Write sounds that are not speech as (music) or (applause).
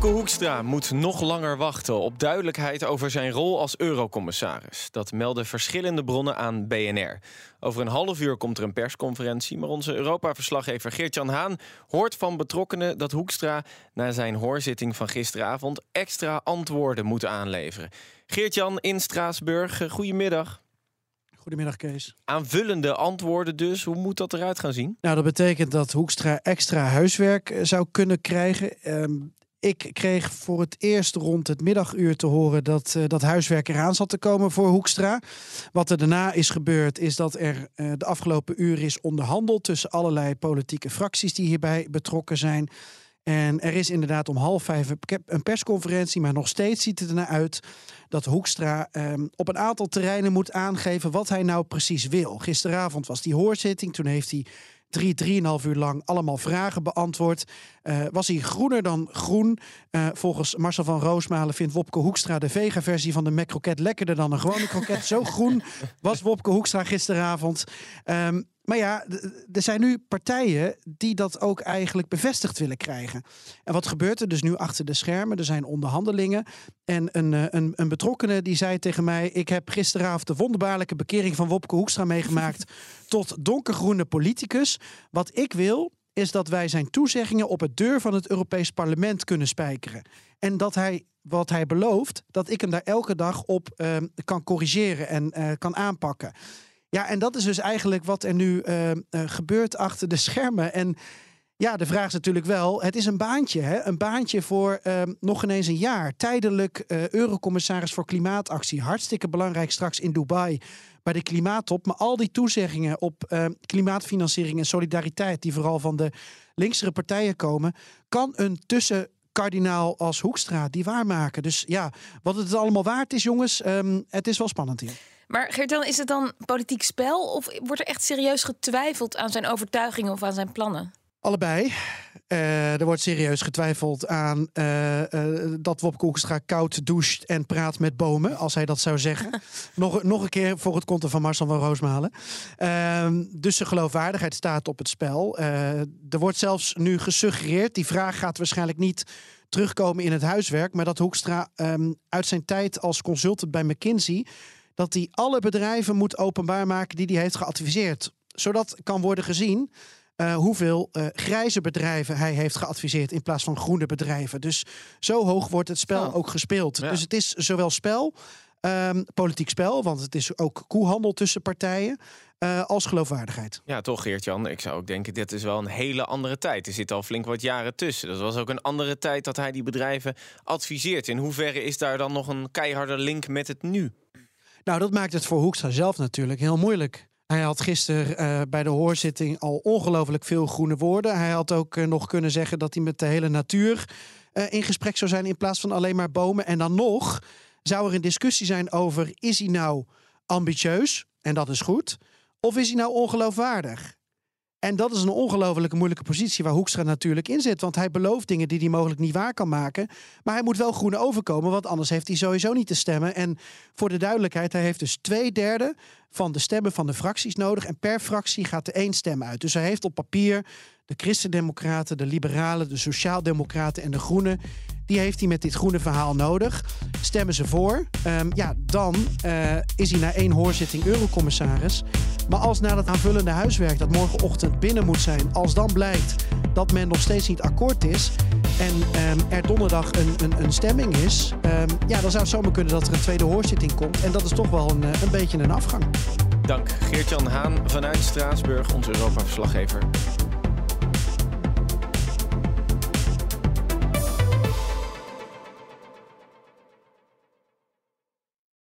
Wopke Hoekstra moet nog langer wachten op duidelijkheid over zijn rol als eurocommissaris. Dat melden verschillende bronnen aan BNR. Over een half uur komt er een persconferentie, maar onze Europa-verslaggever Geert-Jan Haan hoort van betrokkenen dat Hoekstra na zijn hoorzitting van gisteravond extra antwoorden moet aanleveren. Geert-Jan in Straatsburg, goedemiddag. Goedemiddag, Kees. Aanvullende antwoorden dus. Hoe moet dat eruit gaan zien? Nou, dat betekent dat Hoekstra extra huiswerk eh, zou kunnen krijgen. Um, ik kreeg voor het eerst rond het middaguur te horen dat uh, dat huiswerk eraan zat te komen voor Hoekstra. Wat er daarna is gebeurd, is dat er uh, de afgelopen uren is onderhandeld tussen allerlei politieke fracties die hierbij betrokken zijn. En er is inderdaad om half vijf een persconferentie, maar nog steeds ziet het ernaar uit dat Hoekstra um, op een aantal terreinen moet aangeven wat hij nou precies wil. Gisteravond was die hoorzitting, toen heeft hij drie, drieënhalf uur lang allemaal vragen beantwoord. Uh, was hij groener dan groen? Uh, volgens Marcel van Roosmalen vindt Wopke Hoekstra de vega-versie van de McCroket lekkerder dan een gewone kroket. Zo groen was Wopke Hoekstra gisteravond. Um, maar ja, er zijn nu partijen die dat ook eigenlijk bevestigd willen krijgen. En wat gebeurt er dus nu achter de schermen? Er zijn onderhandelingen. En een, eh, een, een betrokkene die zei tegen mij: Ik heb gisteravond de wonderbaarlijke bekering van Wopke Hoekstra meegemaakt (laughs) tot donkergroene politicus. Wat ik wil, is dat wij zijn toezeggingen op het deur van het Europees Parlement kunnen spijkeren. En dat hij wat hij belooft, dat ik hem daar elke dag op uh, kan corrigeren en uh, kan aanpakken. Ja, en dat is dus eigenlijk wat er nu uh, uh, gebeurt achter de schermen. En ja, de vraag is natuurlijk wel: het is een baantje, hè? een baantje voor uh, nog ineens een jaar. Tijdelijk Eurocommissaris voor Klimaatactie. Hartstikke belangrijk straks in Dubai bij de klimaattop. Maar al die toezeggingen op klimaatfinanciering en solidariteit, die vooral van de linksere partijen komen, kan een tussen kardinaal als Hoekstra die waarmaken. Dus ja, wat het allemaal waard is, jongens, het is wel spannend hier. Maar Gertel, is het dan politiek spel of wordt er echt serieus getwijfeld aan zijn overtuigingen of aan zijn plannen? Allebei. Uh, er wordt serieus getwijfeld aan uh, uh, dat Wopke Hoekstra koud doucht en praat met bomen, als hij dat zou zeggen. (laughs) nog, nog een keer voor het konten van Marcel van Roosmalen. Ehm, dus de geloofwaardigheid staat op het spel. er wordt zelfs nu gesuggereerd, die vraag gaat waarschijnlijk niet terugkomen in het huiswerk, maar dat Hoekstra um, uit zijn tijd als consultant bij McKinsey dat hij alle bedrijven moet openbaar maken die hij heeft geadviseerd. Zodat kan worden gezien uh, hoeveel uh, grijze bedrijven hij heeft geadviseerd in plaats van groene bedrijven. Dus zo hoog wordt het spel oh. ook gespeeld. Ja. Dus het is zowel spel, um, politiek spel, want het is ook koehandel tussen partijen. Uh, als geloofwaardigheid. Ja, toch Geert-Jan. Ik zou ook denken, dit is wel een hele andere tijd. Er zitten al flink wat jaren tussen. Dat was ook een andere tijd dat hij die bedrijven adviseert. In hoeverre is daar dan nog een keiharde link met het nu? Nou, dat maakt het voor Hoekstra zelf natuurlijk heel moeilijk. Hij had gisteren uh, bij de hoorzitting al ongelooflijk veel groene woorden. Hij had ook uh, nog kunnen zeggen dat hij met de hele natuur uh, in gesprek zou zijn in plaats van alleen maar bomen. En dan nog zou er een discussie zijn over: is hij nou ambitieus? En dat is goed. Of is hij nou ongeloofwaardig? En dat is een ongelooflijke moeilijke positie waar Hoekstra natuurlijk in zit. Want hij belooft dingen die hij mogelijk niet waar kan maken. Maar hij moet wel groen overkomen, want anders heeft hij sowieso niet te stemmen. En voor de duidelijkheid, hij heeft dus twee derde van de stemmen van de fracties nodig. En per fractie gaat er één stem uit. Dus hij heeft op papier de Christendemocraten, de Liberalen, de Sociaaldemocraten en de Groenen. Die heeft hij met dit groene verhaal nodig. Stemmen ze voor, um, ja, dan uh, is hij na één hoorzitting eurocommissaris. Maar als na dat aanvullende huiswerk dat morgenochtend binnen moet zijn, als dan blijkt dat men nog steeds niet akkoord is en um, er donderdag een, een, een stemming is, um, ja, dan zou het zomaar kunnen dat er een tweede hoorzitting komt. En dat is toch wel een, een beetje een afgang. Dank Geert-Jan Haan vanuit Straatsburg, onze Europa-verslaggever.